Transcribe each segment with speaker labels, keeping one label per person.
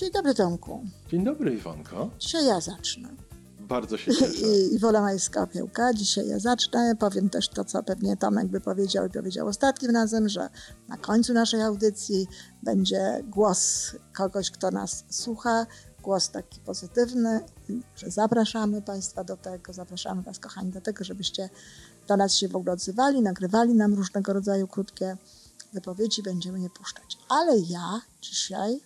Speaker 1: Dzień dobry Tomku.
Speaker 2: Dzień dobry Iwonko.
Speaker 1: Dzisiaj ja zacznę.
Speaker 2: Bardzo się cieszę.
Speaker 1: I, Iwola Majska Opiełka. Dzisiaj ja zacznę. Powiem też to, co pewnie Tomek by powiedział i powiedział ostatnim razem, że na końcu naszej audycji będzie głos kogoś, kto nas słucha. Głos taki pozytywny, że zapraszamy Państwa do tego, zapraszamy Was, kochani, do tego, żebyście do nas się w ogóle odzywali, nagrywali nam różnego rodzaju krótkie wypowiedzi, będziemy je puszczać. Ale ja dzisiaj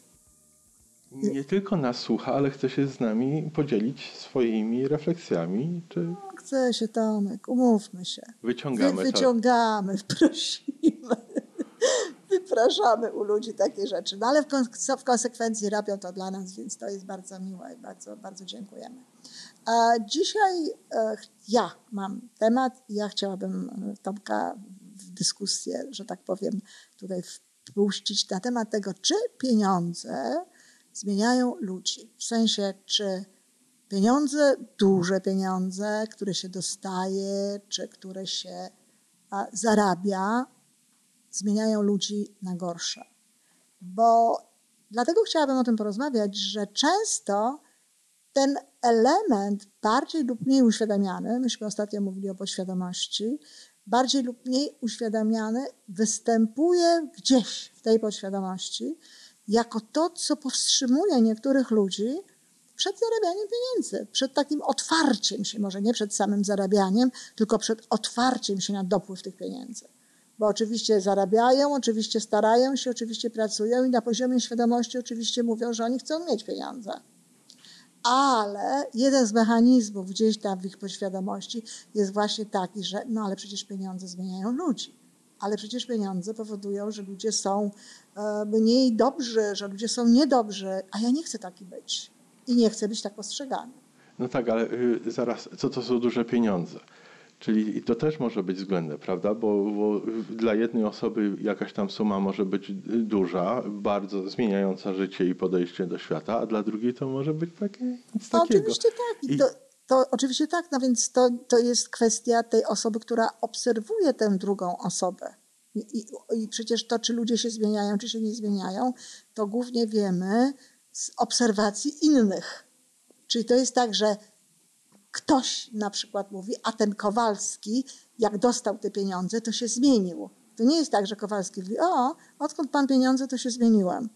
Speaker 2: nie tylko nas słucha, ale chce się z nami podzielić swoimi refleksjami. Czy
Speaker 1: Chce się, Tomek, umówmy się.
Speaker 2: wyciągamy
Speaker 1: Wy, wyciągamy, prosimy. Wypraszamy u ludzi takie rzeczy. No ale w, w konsekwencji robią to dla nas, więc to jest bardzo miłe i bardzo, bardzo dziękujemy. A dzisiaj e, ja mam temat i ja chciałabym e, Tomka w dyskusję, że tak powiem, tutaj wpuścić na temat tego, czy pieniądze zmieniają ludzi. W sensie, czy pieniądze, duże pieniądze, które się dostaje, czy które się zarabia, zmieniają ludzi na gorsze. Bo dlatego chciałabym o tym porozmawiać, że często ten element bardziej lub mniej uświadamiany, myśmy ostatnio mówili o podświadomości, bardziej lub mniej uświadamiany występuje gdzieś w tej podświadomości jako to, co powstrzymuje niektórych ludzi przed zarabianiem pieniędzy, przed takim otwarciem się, może nie przed samym zarabianiem, tylko przed otwarciem się na dopływ tych pieniędzy. Bo oczywiście zarabiają, oczywiście starają się, oczywiście pracują i na poziomie świadomości oczywiście mówią, że oni chcą mieć pieniądze. Ale jeden z mechanizmów gdzieś tam w ich podświadomości jest właśnie taki, że no ale przecież pieniądze zmieniają ludzi. Ale przecież pieniądze powodują, że ludzie są e, mniej dobrzy, że ludzie są niedobrzy, a ja nie chcę taki być. I nie chcę być tak postrzegany.
Speaker 2: No tak, ale y, zaraz, co to są duże pieniądze? Czyli to też może być względne, prawda? Bo, bo, dla jednej osoby jakaś tam suma może być duża, bardzo zmieniająca życie i podejście do świata, a dla drugiej to może być takie, nic
Speaker 1: no,
Speaker 2: takiego.
Speaker 1: Oczywiście tak. I to, to, oczywiście tak, no więc to, to jest kwestia tej osoby, która obserwuje tę drugą osobę. I, i, I przecież to, czy ludzie się zmieniają, czy się nie zmieniają, to głównie wiemy z obserwacji innych. Czyli to jest tak, że ktoś na przykład mówi, a ten Kowalski, jak dostał te pieniądze, to się zmienił. To nie jest tak, że Kowalski mówi, o, odkąd pan pieniądze, to się zmieniłem.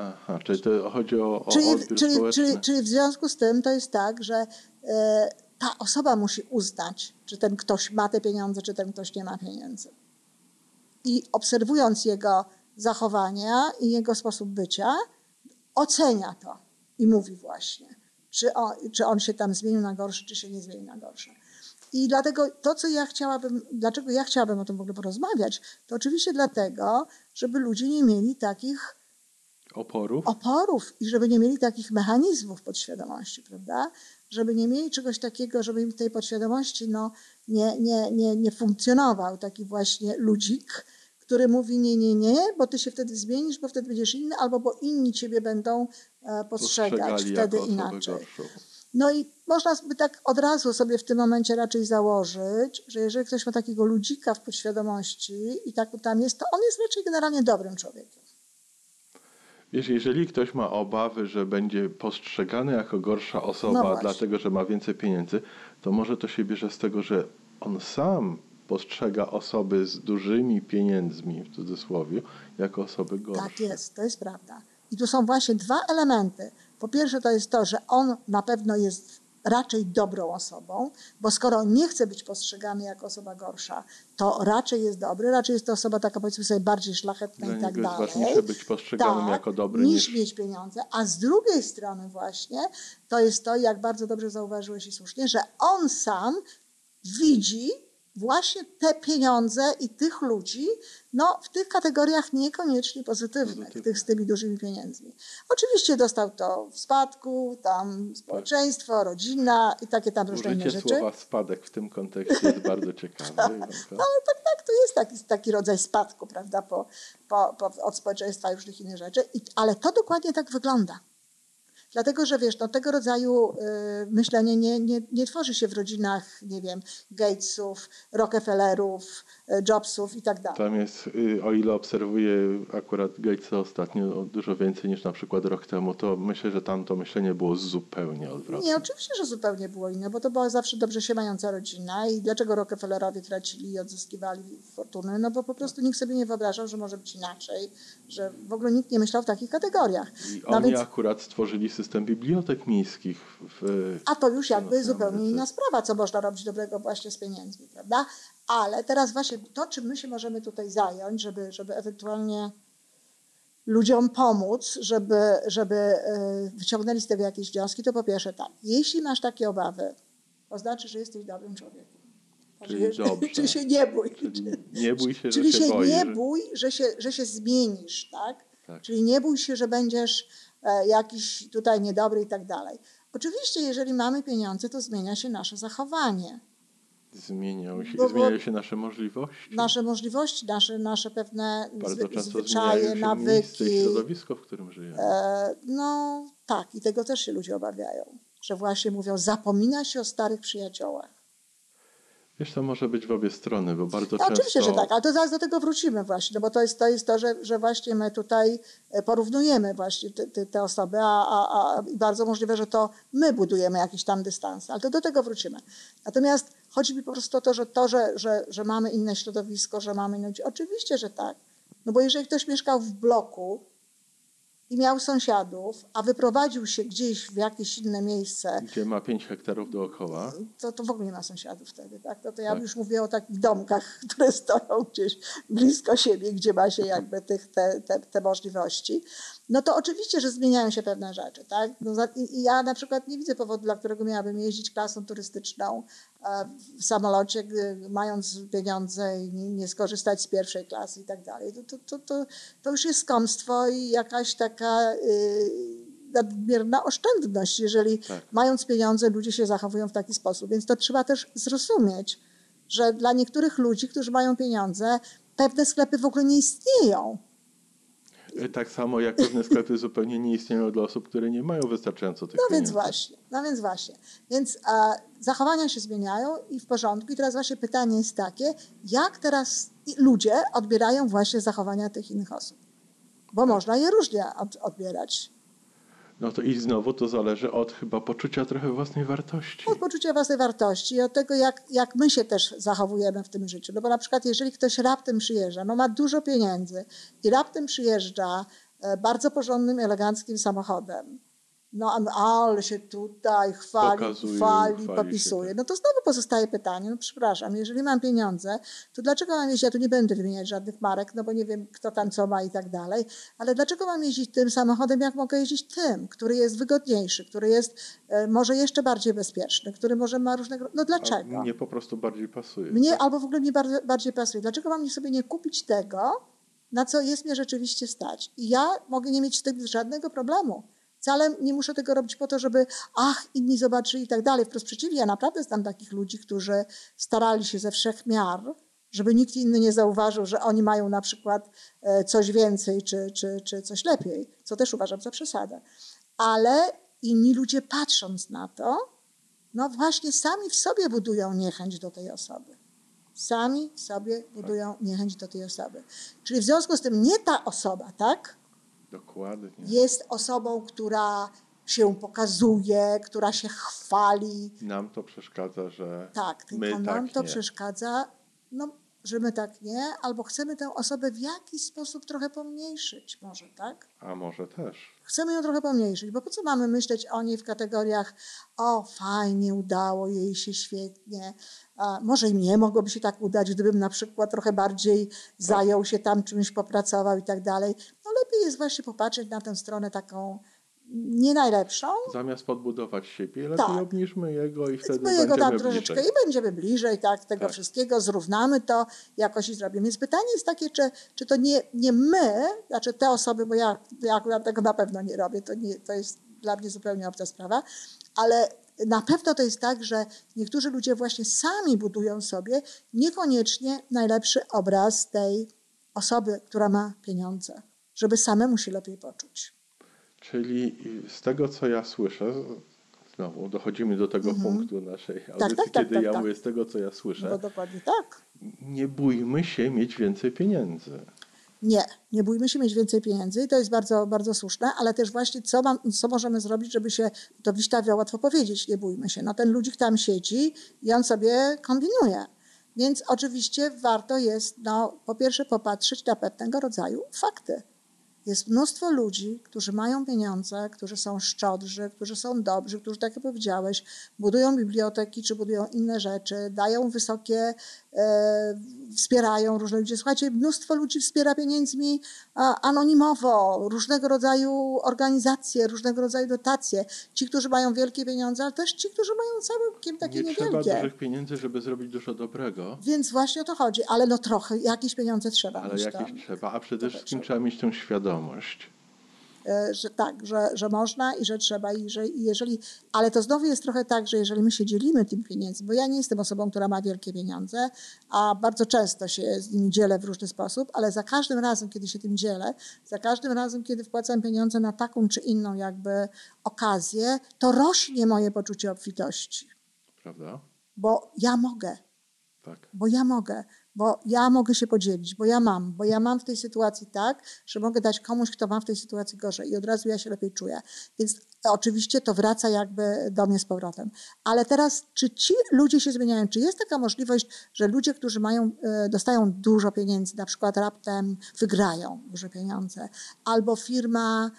Speaker 2: Aha, czyli to chodzi o, o
Speaker 1: czyli,
Speaker 2: odbiór
Speaker 1: czyli,
Speaker 2: społeczny.
Speaker 1: czyli, czyli w związku z tym to jest tak, że e, ta osoba musi uznać, czy ten ktoś ma te pieniądze, czy ten ktoś nie ma pieniędzy. I obserwując jego zachowania i jego sposób bycia, ocenia to i mówi właśnie, czy on, czy on się tam zmienił na gorsze, czy się nie zmienił na gorsze. I dlatego to, co ja chciałabym, dlaczego ja chciałabym o tym w ogóle porozmawiać, to oczywiście dlatego, żeby ludzie nie mieli takich
Speaker 2: oporów.
Speaker 1: oporów i żeby nie mieli takich mechanizmów podświadomości, prawda? Żeby nie mieli czegoś takiego, żeby im w tej podświadomości no, nie, nie, nie, nie funkcjonował taki właśnie ludzik, który mówi nie, nie, nie, bo ty się wtedy zmienisz, bo wtedy będziesz inny, albo bo inni ciebie będą e, postrzegać wtedy inaczej.
Speaker 2: Gorszą.
Speaker 1: No i można by tak od razu sobie w tym momencie raczej założyć, że jeżeli ktoś ma takiego ludzika w podświadomości i tak tam jest, to on jest raczej generalnie dobrym człowiekiem.
Speaker 2: Wiesz, jeżeli ktoś ma obawy, że będzie postrzegany jako gorsza osoba,
Speaker 1: No
Speaker 2: dlatego że ma więcej pieniędzy, to może to się bierze z tego, że on sam postrzega osoby z dużymi pieniędzmi, w cudzysłowie, jako osoby gorsze.
Speaker 1: Tak jest, to jest prawda. I tu są właśnie dwa elementy. Po pierwsze to jest to, że on na pewno jest raczej dobrą osobą, bo skoro nie chce być postrzegany jako osoba gorsza, to raczej jest dobry, raczej jest to osoba taka powiedzmy sobie bardziej szlachetna
Speaker 2: Dla
Speaker 1: i tak dalej.
Speaker 2: ważniejsze być postrzeganym
Speaker 1: tak,
Speaker 2: jako dobry
Speaker 1: niż
Speaker 2: niż...
Speaker 1: mieć pieniądze. A z drugiej strony właśnie to jest to, jak bardzo dobrze zauważyłeś i słusznie, że on sam widzi właśnie te pieniądze i tych ludzi no, w tych kategoriach niekoniecznie pozytywnych,
Speaker 2: Pozytywne.
Speaker 1: tych z tymi dużymi pieniędzmi. Oczywiście dostał to w spadku, tam społeczeństwo, rodzina i takie tam różne
Speaker 2: Użycie
Speaker 1: rzeczy.
Speaker 2: słowa spadek w tym kontekście jest bardzo ciekawe. Iwonko.
Speaker 1: No ale tak, tak, to jest taki, taki rodzaj spadku, prawda, po, po, po, od społeczeństwa i różnych innych rzeczy. I, ale to dokładnie tak wygląda. Dlatego, że wiesz, no, tego rodzaju y, myślenie nie, nie, nie tworzy się w rodzinach, nie wiem, Gatesów, Rockefellerów, y, Jobsów i tak dalej.
Speaker 2: Tam jest, y, o ile obserwuję akurat Gatesa ostatnio dużo więcej niż na przykład rok temu, to myślę, że tam to myślenie było zupełnie odwrotne.
Speaker 1: Nie, oczywiście, że zupełnie było inne, bo to była zawsze dobrze się mająca rodzina i dlaczego Rockefellerowie tracili i odzyskiwali fortuny? No bo po prostu nikt sobie nie wyobrażał, że może być inaczej, że w ogóle nikt nie myślał w takich kategoriach.
Speaker 2: I
Speaker 1: No
Speaker 2: oni akurat stworzyli system bibliotek miejskich w,
Speaker 1: A to już jakby zupełnie inna sprawa, co można robić dobrego właśnie z pieniędzmi, prawda? Ale teraz właśnie to, czym my się możemy tutaj zająć, żeby, żeby ewentualnie ludziom pomóc, żeby, żeby e, wyciągnęli z tego jakieś wnioski, to po pierwsze tak, jeśli masz takie obawy, to znaczy, że jesteś dobrym człowiekiem.
Speaker 2: Czyli dobrze.
Speaker 1: Czyli się nie bój.
Speaker 2: Czyli nie bój się,
Speaker 1: Czyli
Speaker 2: że się,
Speaker 1: się
Speaker 2: boisz.
Speaker 1: nie bój, że się, że się zmienisz, tak?
Speaker 2: Tak.
Speaker 1: Czyli nie bój się, że będziesz jakiś tutaj niedobry i tak dalej. Oczywiście, jeżeli mamy pieniądze, to zmienia się nasze zachowanie,
Speaker 2: Zmieniają się,
Speaker 1: Bo-
Speaker 2: zmieniają się nasze możliwości.
Speaker 1: nasze możliwości, nasze, nasze pewne
Speaker 2: Bardzo
Speaker 1: zwy,
Speaker 2: często
Speaker 1: zwyczaje,
Speaker 2: się miejsce i
Speaker 1: nawyki.
Speaker 2: środowisko, w którym żyjemy.
Speaker 1: E, no tak, i tego też się ludzie obawiają, że właśnie mówią, zapomina się o starych przyjaciołach.
Speaker 2: Wiesz, to może być w obie strony, bo bardzo
Speaker 1: No,
Speaker 2: często...
Speaker 1: oczywiście, że tak, ale to zaraz do tego wrócimy właśnie, no bo to jest to, jest to że, że właśnie my tutaj e, porównujemy właśnie te, te, te osoby, a, a, a bardzo możliwe, że to my budujemy jakiś tam dystans, ale to do tego wrócimy. Natomiast chodzi mi po prostu o to, że to, że, że, że mamy inne środowisko, że mamy inne oczywiście, że tak. No bo jeżeli ktoś mieszkał w bloku i miał sąsiadów, a wyprowadził się gdzieś w jakieś inne miejsce,
Speaker 2: Gdzie ma 5 hektarów dookoła.
Speaker 1: to, to w ogóle nie ma sąsiadów wtedy. Tak? To, to ja
Speaker 2: Tak.
Speaker 1: już mówię o takich domkach, które stoją gdzieś blisko siebie, gdzie ma się jakby tych, te, te, te możliwości. No to oczywiście, że zmieniają się pewne rzeczy. Tak? No, i, ja na przykład nie widzę powodu, dla którego miałabym jeździć klasą turystyczną w samolocie, gdy, mając pieniądze i nie, skorzystać z pierwszej klasy i tak dalej. To, to, to, to, to już jest skąpstwo i jakaś taka... y, nadmierna oszczędność, jeżeli
Speaker 2: Tak.
Speaker 1: mając pieniądze ludzie się zachowują w taki sposób. Więc to trzeba też zrozumieć, że dla niektórych ludzi, którzy mają pieniądze, pewne sklepy w ogóle nie istnieją.
Speaker 2: E, Tak samo jak pewne sklepy zupełnie nie istnieją dla osób, które nie mają wystarczająco tych
Speaker 1: No więc
Speaker 2: pieniędzy.
Speaker 1: właśnie, no więc właśnie. Więc e, zachowania się zmieniają i w porządku. I teraz właśnie pytanie jest takie, jak teraz ludzie odbierają właśnie zachowania tych innych osób? Bo można je różnie od, odbierać.
Speaker 2: No to i znowu to zależy od chyba poczucia trochę własnej wartości.
Speaker 1: od poczucia własnej wartości i od tego, jak, jak my się też zachowujemy w tym życiu. No bo na przykład, jeżeli ktoś raptem przyjeżdża, no ma dużo pieniędzy i raptem przyjeżdża e, bardzo porządnym, eleganckim samochodem, no a- ale się tutaj chwali,
Speaker 2: Pokazuje,
Speaker 1: chwali,
Speaker 2: chwali
Speaker 1: popisuje.
Speaker 2: tak.
Speaker 1: No to znowu pozostaje pytanie, no przepraszam, jeżeli mam pieniądze, to dlaczego mam jeździć, ja tu nie będę wymieniać żadnych marek, no bo nie wiem, kto tam co ma i tak dalej, ale dlaczego mam jeździć tym samochodem, jak mogę jeździć tym, który jest wygodniejszy, który jest e, może jeszcze bardziej bezpieczny, który może ma różnego... No
Speaker 2: A
Speaker 1: dlaczego?
Speaker 2: mnie po prostu bardziej pasuje.
Speaker 1: Mnie albo w ogóle mi bardzo, bardziej pasuje. Dlaczego mam sobie nie kupić tego, na co jest mnie rzeczywiście stać? I ja mogę nie mieć z tym żadnego problemu. Wcale nie muszę tego robić po to, żeby ach, inni zobaczyli i tak dalej. Wprost przeciwnie, ja naprawdę znam takich ludzi, którzy starali się ze wszech miar, żeby nikt inny nie zauważył, że oni mają na przykład e, coś więcej czy, czy, czy coś lepiej, co też uważam za przesadę. Ale inni ludzie patrząc na to, no właśnie sami w sobie budują niechęć do tej osoby. Sami w sobie budują niechęć do tej osoby. Czyli w związku z tym nie ta osoba, tak?
Speaker 2: Dokładnie.
Speaker 1: Jest osobą, która się pokazuje, która się chwali.
Speaker 2: Nam to przeszkadza, że
Speaker 1: Tak, tylko
Speaker 2: my
Speaker 1: nam
Speaker 2: tak
Speaker 1: to
Speaker 2: nie.
Speaker 1: przeszkadza, no, że my tak nie, albo chcemy tę osobę w jakiś sposób trochę pomniejszyć, może, tak?
Speaker 2: A może też.
Speaker 1: Chcemy ją trochę pomniejszyć, bo po co mamy myśleć o niej w kategoriach o fajnie, udało jej się świetnie, a może i mnie mogłoby się tak udać, gdybym na przykład trochę bardziej zajął się tam czymś, popracował i tak dalej. No lepiej jest właśnie popatrzeć na tę stronę taką nie najlepszą,
Speaker 2: Zamiast podbudować siebie, lepiej
Speaker 1: Tak.
Speaker 2: obniżmy jego i wtedy
Speaker 1: bo jego tam
Speaker 2: będziemy
Speaker 1: troszeczkę
Speaker 2: bliżej.
Speaker 1: i będziemy bliżej tak, tego
Speaker 2: Tak.
Speaker 1: wszystkiego, zrównamy to jakoś i zrobimy. Więc pytanie jest takie, czy, czy to nie, nie my, znaczy te osoby, bo ja, ja akurat tego na pewno nie robię, to, nie, to jest dla mnie zupełnie obca sprawa, ale na pewno to jest tak, że niektórzy ludzie właśnie sami budują sobie niekoniecznie najlepszy obraz tej osoby, która ma pieniądze, żeby samemu się lepiej poczuć.
Speaker 2: Czyli z tego, co ja słyszę, znowu dochodzimy do tego
Speaker 1: Mhm.
Speaker 2: punktu naszej
Speaker 1: tak,
Speaker 2: audycji,
Speaker 1: tak,
Speaker 2: kiedy
Speaker 1: tak,
Speaker 2: ja
Speaker 1: tak.
Speaker 2: mówię z tego, co ja słyszę,
Speaker 1: Bo dokładnie tak.
Speaker 2: nie bójmy się mieć więcej pieniędzy.
Speaker 1: Nie, nie bójmy się mieć więcej pieniędzy to jest bardzo, bardzo słuszne, ale też właśnie co, mam, co możemy zrobić, żeby się, to Wiśtawia łatwo powiedzieć, nie bójmy się. No ten ludzik tam siedzi i on sobie kombinuje. Więc oczywiście warto jest, no, po pierwsze popatrzeć na pewnego rodzaju fakty. Jest mnóstwo ludzi, którzy mają pieniądze, którzy są szczodrzy, którzy są dobrzy, którzy, tak jak powiedziałeś, budują biblioteki czy budują inne rzeczy, dają wysokie, e, wspierają różne ludzie. Słuchajcie, mnóstwo ludzi wspiera pieniędzmi a, anonimowo, różnego rodzaju organizacje, różnego rodzaju dotacje. Ci, którzy mają wielkie pieniądze, ale też ci, którzy mają całkiem takie
Speaker 2: nie trzeba
Speaker 1: niewielkie.
Speaker 2: dużych pieniędzy, żeby zrobić dużo dobrego,
Speaker 1: Więc właśnie o to chodzi, ale no trochę, jakieś pieniądze trzeba
Speaker 2: ale jakieś
Speaker 1: tam.
Speaker 2: trzeba, a przede wszystkim
Speaker 1: trzeba.
Speaker 2: trzeba mieć tę świadomość.
Speaker 1: E, że tak, że, że można i że trzeba i że i jeżeli, ale to znowu jest trochę tak, że jeżeli my się dzielimy tym pieniędzmi, bo ja nie jestem osobą, która ma wielkie pieniądze, a bardzo często się z nimi dzielę w różny sposób, ale za każdym razem, kiedy się tym dzielę, za każdym razem, kiedy wpłacam pieniądze na taką czy inną jakby okazję, to rośnie moje poczucie obfitości,
Speaker 2: Prawda?
Speaker 1: bo ja mogę,
Speaker 2: Tak.
Speaker 1: bo ja mogę, bo ja mogę się podzielić, bo ja mam, bo ja mam w tej sytuacji tak, że mogę dać komuś, kto ma w tej sytuacji gorzej i od razu ja się lepiej czuję. Więc oczywiście to wraca jakby do mnie z powrotem. Ale teraz, czy ci ludzie się zmieniają? Czy jest taka możliwość, że ludzie, którzy mają, e, dostają dużo pieniędzy, na przykład raptem wygrają duże pieniądze, albo firma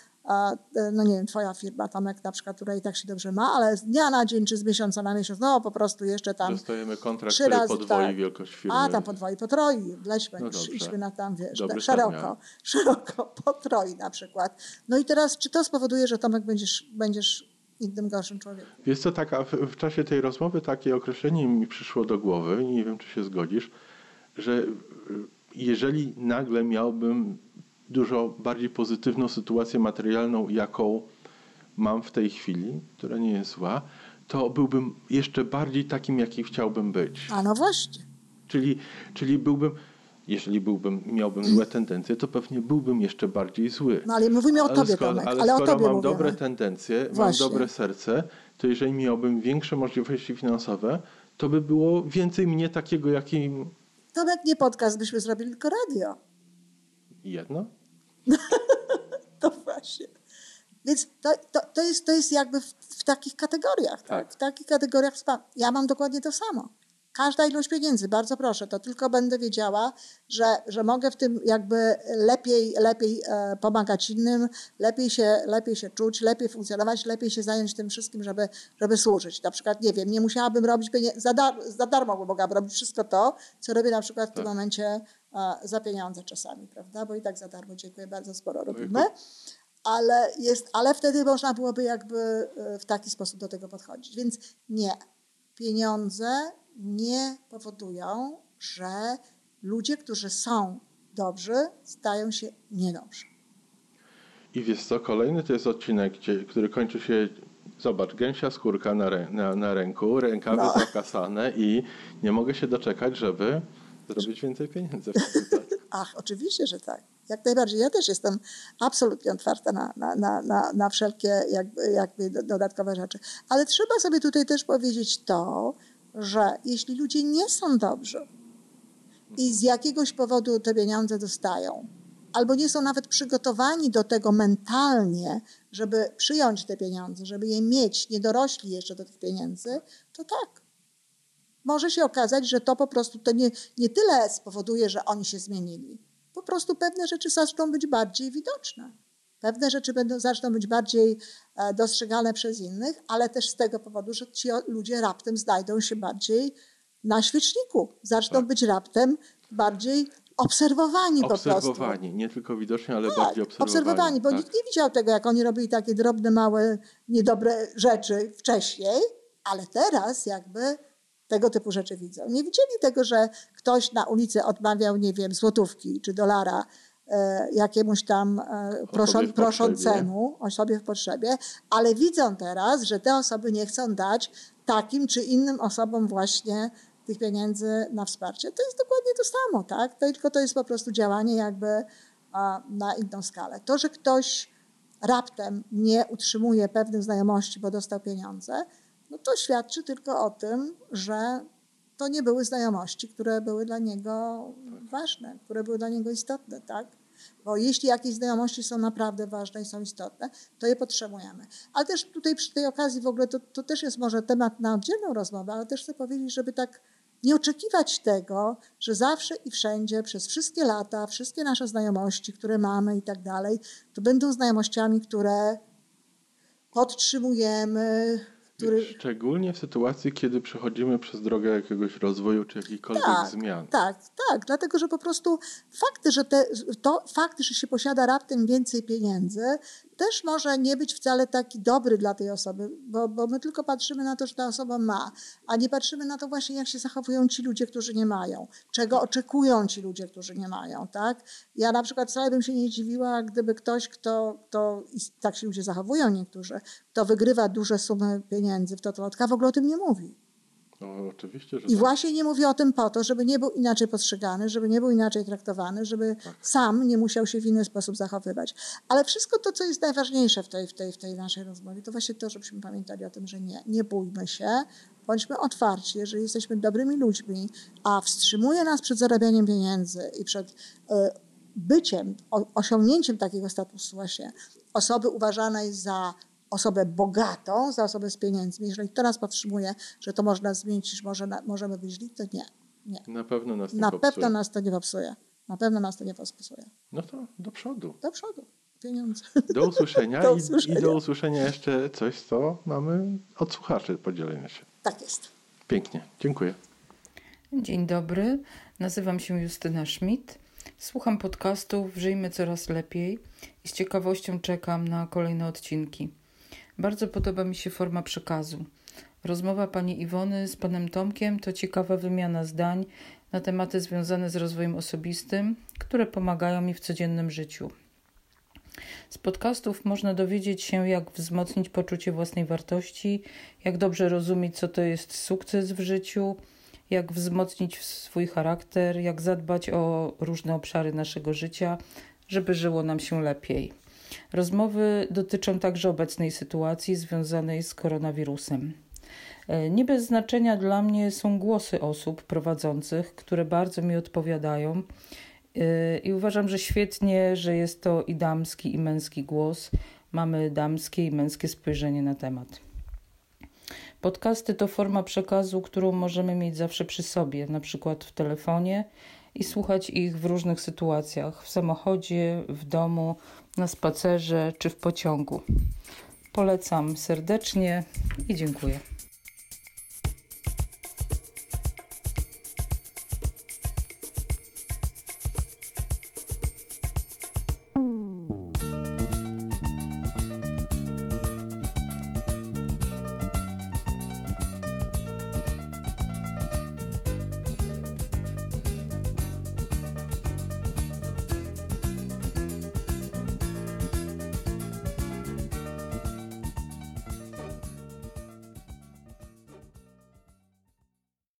Speaker 1: no nie wiem, twoja firma, Tomek na przykład, która i tak się dobrze ma, ale z dnia na dzień czy z miesiąca na miesiąc, no po prostu jeszcze tam
Speaker 2: Dostajemy kontrakt,
Speaker 1: trzy
Speaker 2: który
Speaker 1: razy,
Speaker 2: podwoi
Speaker 1: tak.
Speaker 2: wielkość firmy.
Speaker 1: a, tam podwoi, potroi, wleźmy,
Speaker 2: No
Speaker 1: idźmy na tam, wiesz, tak, szeroko, szeroko, potroi na przykład. No i teraz, czy to spowoduje, że Tomek będziesz, będziesz innym gorszym człowiekiem?
Speaker 2: Wiesz co, taka, w, w czasie tej rozmowy takie określenie mi przyszło do głowy nie wiem, czy się zgodzisz, że jeżeli nagle miałbym dużo bardziej pozytywną sytuację materialną, jaką mam w tej chwili, która nie jest zła, to byłbym jeszcze bardziej takim, jaki chciałbym być.
Speaker 1: A no właśnie.
Speaker 2: Czyli, czyli byłbym, jeżeli byłbym, miałbym złe tendencje, to pewnie byłbym jeszcze bardziej zły.
Speaker 1: No ale mówimy o
Speaker 2: Ale
Speaker 1: tobie,
Speaker 2: skoro,
Speaker 1: Tomek,
Speaker 2: ale
Speaker 1: ale
Speaker 2: skoro
Speaker 1: tobie
Speaker 2: mam
Speaker 1: mówimy.
Speaker 2: dobre tendencje,
Speaker 1: Właśnie.
Speaker 2: mam dobre serce, to jeżeli miałbym większe możliwości finansowe, to by było więcej mnie takiego, jakim
Speaker 1: Tomek, nie podcast byśmy zrobili, tylko radio.
Speaker 2: jedno.
Speaker 1: To właśnie. Więc to, to, to, jest, to jest jakby w, w takich kategoriach, tak?
Speaker 2: Tak.
Speaker 1: W takich kategoriach wsparcia. Ja mam dokładnie to samo. Każda ilość pieniędzy, bardzo proszę, to tylko będę wiedziała, że, że mogę w tym jakby lepiej, lepiej e, pomagać innym, lepiej się, lepiej się czuć, lepiej funkcjonować, lepiej się zająć tym wszystkim, żeby, żeby służyć. Na przykład, nie wiem, nie musiałabym robić pieniędzy, za, dar, za darmo bym mogłabym robić wszystko to, co robię na przykład w tym
Speaker 2: Tak.
Speaker 1: momencie za pieniądze czasami, prawda? Bo i tak za darmo, dziękuję bardzo, sporo
Speaker 2: No
Speaker 1: robimy ale, jest, ale wtedy można byłoby jakby e, w taki sposób do tego podchodzić. Więc nie, pieniądze nie powodują, że ludzie, którzy są dobrzy, stają się niedobrzy.
Speaker 2: I wiesz co, kolejny to jest odcinek, gdzie, który kończy się, zobacz, gęsia skórka na, rę, na, na ręku, rękawy
Speaker 1: No.
Speaker 2: zakasane i nie mogę się doczekać, żeby zrobić więcej pieniędzy.
Speaker 1: Ach, oczywiście, że tak. Jak najbardziej. Ja też jestem absolutnie otwarta na, na, na, na, na wszelkie jakby, jakby do- dodatkowe rzeczy. Ale trzeba sobie tutaj też powiedzieć to, że jeśli ludzie nie są dobrzy i z jakiegoś powodu te pieniądze dostają, albo nie są nawet przygotowani do tego mentalnie, żeby przyjąć te pieniądze, żeby je mieć, nie dorośli jeszcze do tych pieniędzy, to tak. Może się okazać, że to po prostu to nie, nie tyle spowoduje, że oni się zmienili. Po prostu pewne rzeczy zaczną być bardziej widoczne. Pewne rzeczy będą, zaczną być bardziej e, dostrzegane przez innych, ale też z tego powodu, że ci ludzie raptem znajdą się bardziej na świeczniku. Zaczną
Speaker 2: Tak.
Speaker 1: być raptem bardziej obserwowani po prostu.
Speaker 2: Obserwowani, nie tylko widoczni, ale
Speaker 1: Tak,
Speaker 2: bardziej obserwowani.
Speaker 1: obserwowani, bo
Speaker 2: tak.
Speaker 1: nikt nie widział tego, jak oni robili takie drobne, małe, niedobre rzeczy wcześniej, ale teraz jakby tego typu rzeczy widzą. Nie widzieli tego, że ktoś na ulicy odmawiał, nie wiem, złotówki czy dolara e, jakiemuś tam e, proszą, proszącemu, osobie w potrzebie, ale widzą teraz, że te osoby nie chcą dać takim czy innym osobom właśnie tych pieniędzy na wsparcie. To jest dokładnie to samo, tak? Tylko to jest po prostu działanie jakby na inną skalę. To, że ktoś raptem nie utrzymuje pewnych znajomości, bo dostał pieniądze, no to świadczy tylko o tym, że to nie były znajomości, które były dla niego ważne, które były dla niego istotne, tak? Bo jeśli jakieś znajomości są naprawdę ważne i są istotne, to je potrzebujemy. Ale też tutaj przy tej okazji w ogóle to, to też jest może temat na oddzielną rozmowę, ale też chcę powiedzieć, żeby tak nie oczekiwać tego, że zawsze i wszędzie, przez wszystkie lata, wszystkie nasze znajomości, które mamy i tak dalej, to będą znajomościami, które podtrzymujemy,
Speaker 2: który... Szczególnie w sytuacji, kiedy przechodzimy przez drogę jakiegoś rozwoju czy jakichkolwiek
Speaker 1: tak,
Speaker 2: zmian.
Speaker 1: Tak, tak, dlatego że po prostu fakt, że te, to fakt, że się posiada raptem więcej pieniędzy, też może nie być wcale taki dobry dla tej osoby, bo, bo my tylko patrzymy na to, że ta osoba ma, a nie patrzymy na to właśnie, jak się zachowują ci ludzie, którzy nie mają, czego oczekują ci ludzie, którzy nie mają, tak? Ja na przykład wcale bym się nie dziwiła, gdyby ktoś, kto, kto i tak się ludzie zachowują niektórzy, kto wygrywa duże sumy pieniędzy w totolotka, w ogóle o tym nie mówi.
Speaker 2: No, oczywiście, że
Speaker 1: I tak. właśnie nie mówię o tym po to, żeby nie był inaczej postrzegany, żeby nie był inaczej traktowany, żeby tak. sam nie musiał się w inny sposób zachowywać. Ale wszystko to, co jest najważniejsze w tej, w tej, w tej naszej rozmowie, to właśnie to, żebyśmy pamiętali o tym, że nie, nie bójmy się, bądźmy otwarci, jeżeli jesteśmy dobrymi ludźmi, a wstrzymuje nas przed zarabianiem pieniędzy i przed y, byciem, osiągnięciem takiego statusu właśnie osoby uważanej za osobę bogatą, za osobę z pieniędzmi. Jeżeli to nas powstrzymuje, że to można zmienić, że może, możemy być źli, to nie. nie.
Speaker 2: Na pewno nas
Speaker 1: nie Na pewno nas to nie popsuje. Na pewno nas to nie popsuje.
Speaker 2: No to do przodu.
Speaker 1: Do przodu. Pieniądze.
Speaker 2: Do usłyszenia, do usłyszenia. I, i do usłyszenia jeszcze coś, co mamy od słuchaczy podzielenia się.
Speaker 1: Tak jest.
Speaker 2: Pięknie. Dziękuję.
Speaker 3: Dzień dobry. Nazywam się Justyna Schmidt. Słucham podcastów Żyjmy Coraz Lepiej i z ciekawością czekam na kolejne odcinki. Bardzo podoba mi się forma przekazu. Rozmowa pani Iwony z panem Tomkiem to ciekawa wymiana zdań na tematy związane z rozwojem osobistym, które pomagają mi w codziennym życiu. Z podcastów można dowiedzieć się, jak wzmocnić poczucie własnej wartości, jak dobrze rozumieć, co to jest sukces w życiu, jak wzmocnić swój charakter, jak zadbać o różne obszary naszego życia, żeby żyło nam się lepiej. Rozmowy dotyczą także obecnej sytuacji związanej z koronawirusem. E, nie bez znaczenia dla mnie są głosy osób prowadzących, które bardzo mi odpowiadają. E, I uważam, że świetnie, że jest to i damski, i męski głos. Mamy damskie i męskie spojrzenie na temat. Podcasty to forma przekazu, którą możemy mieć zawsze przy sobie, na przykład w telefonie i słuchać ich w różnych sytuacjach w samochodzie, w domu, na spacerze czy w pociągu. Polecam serdecznie i dziękuję.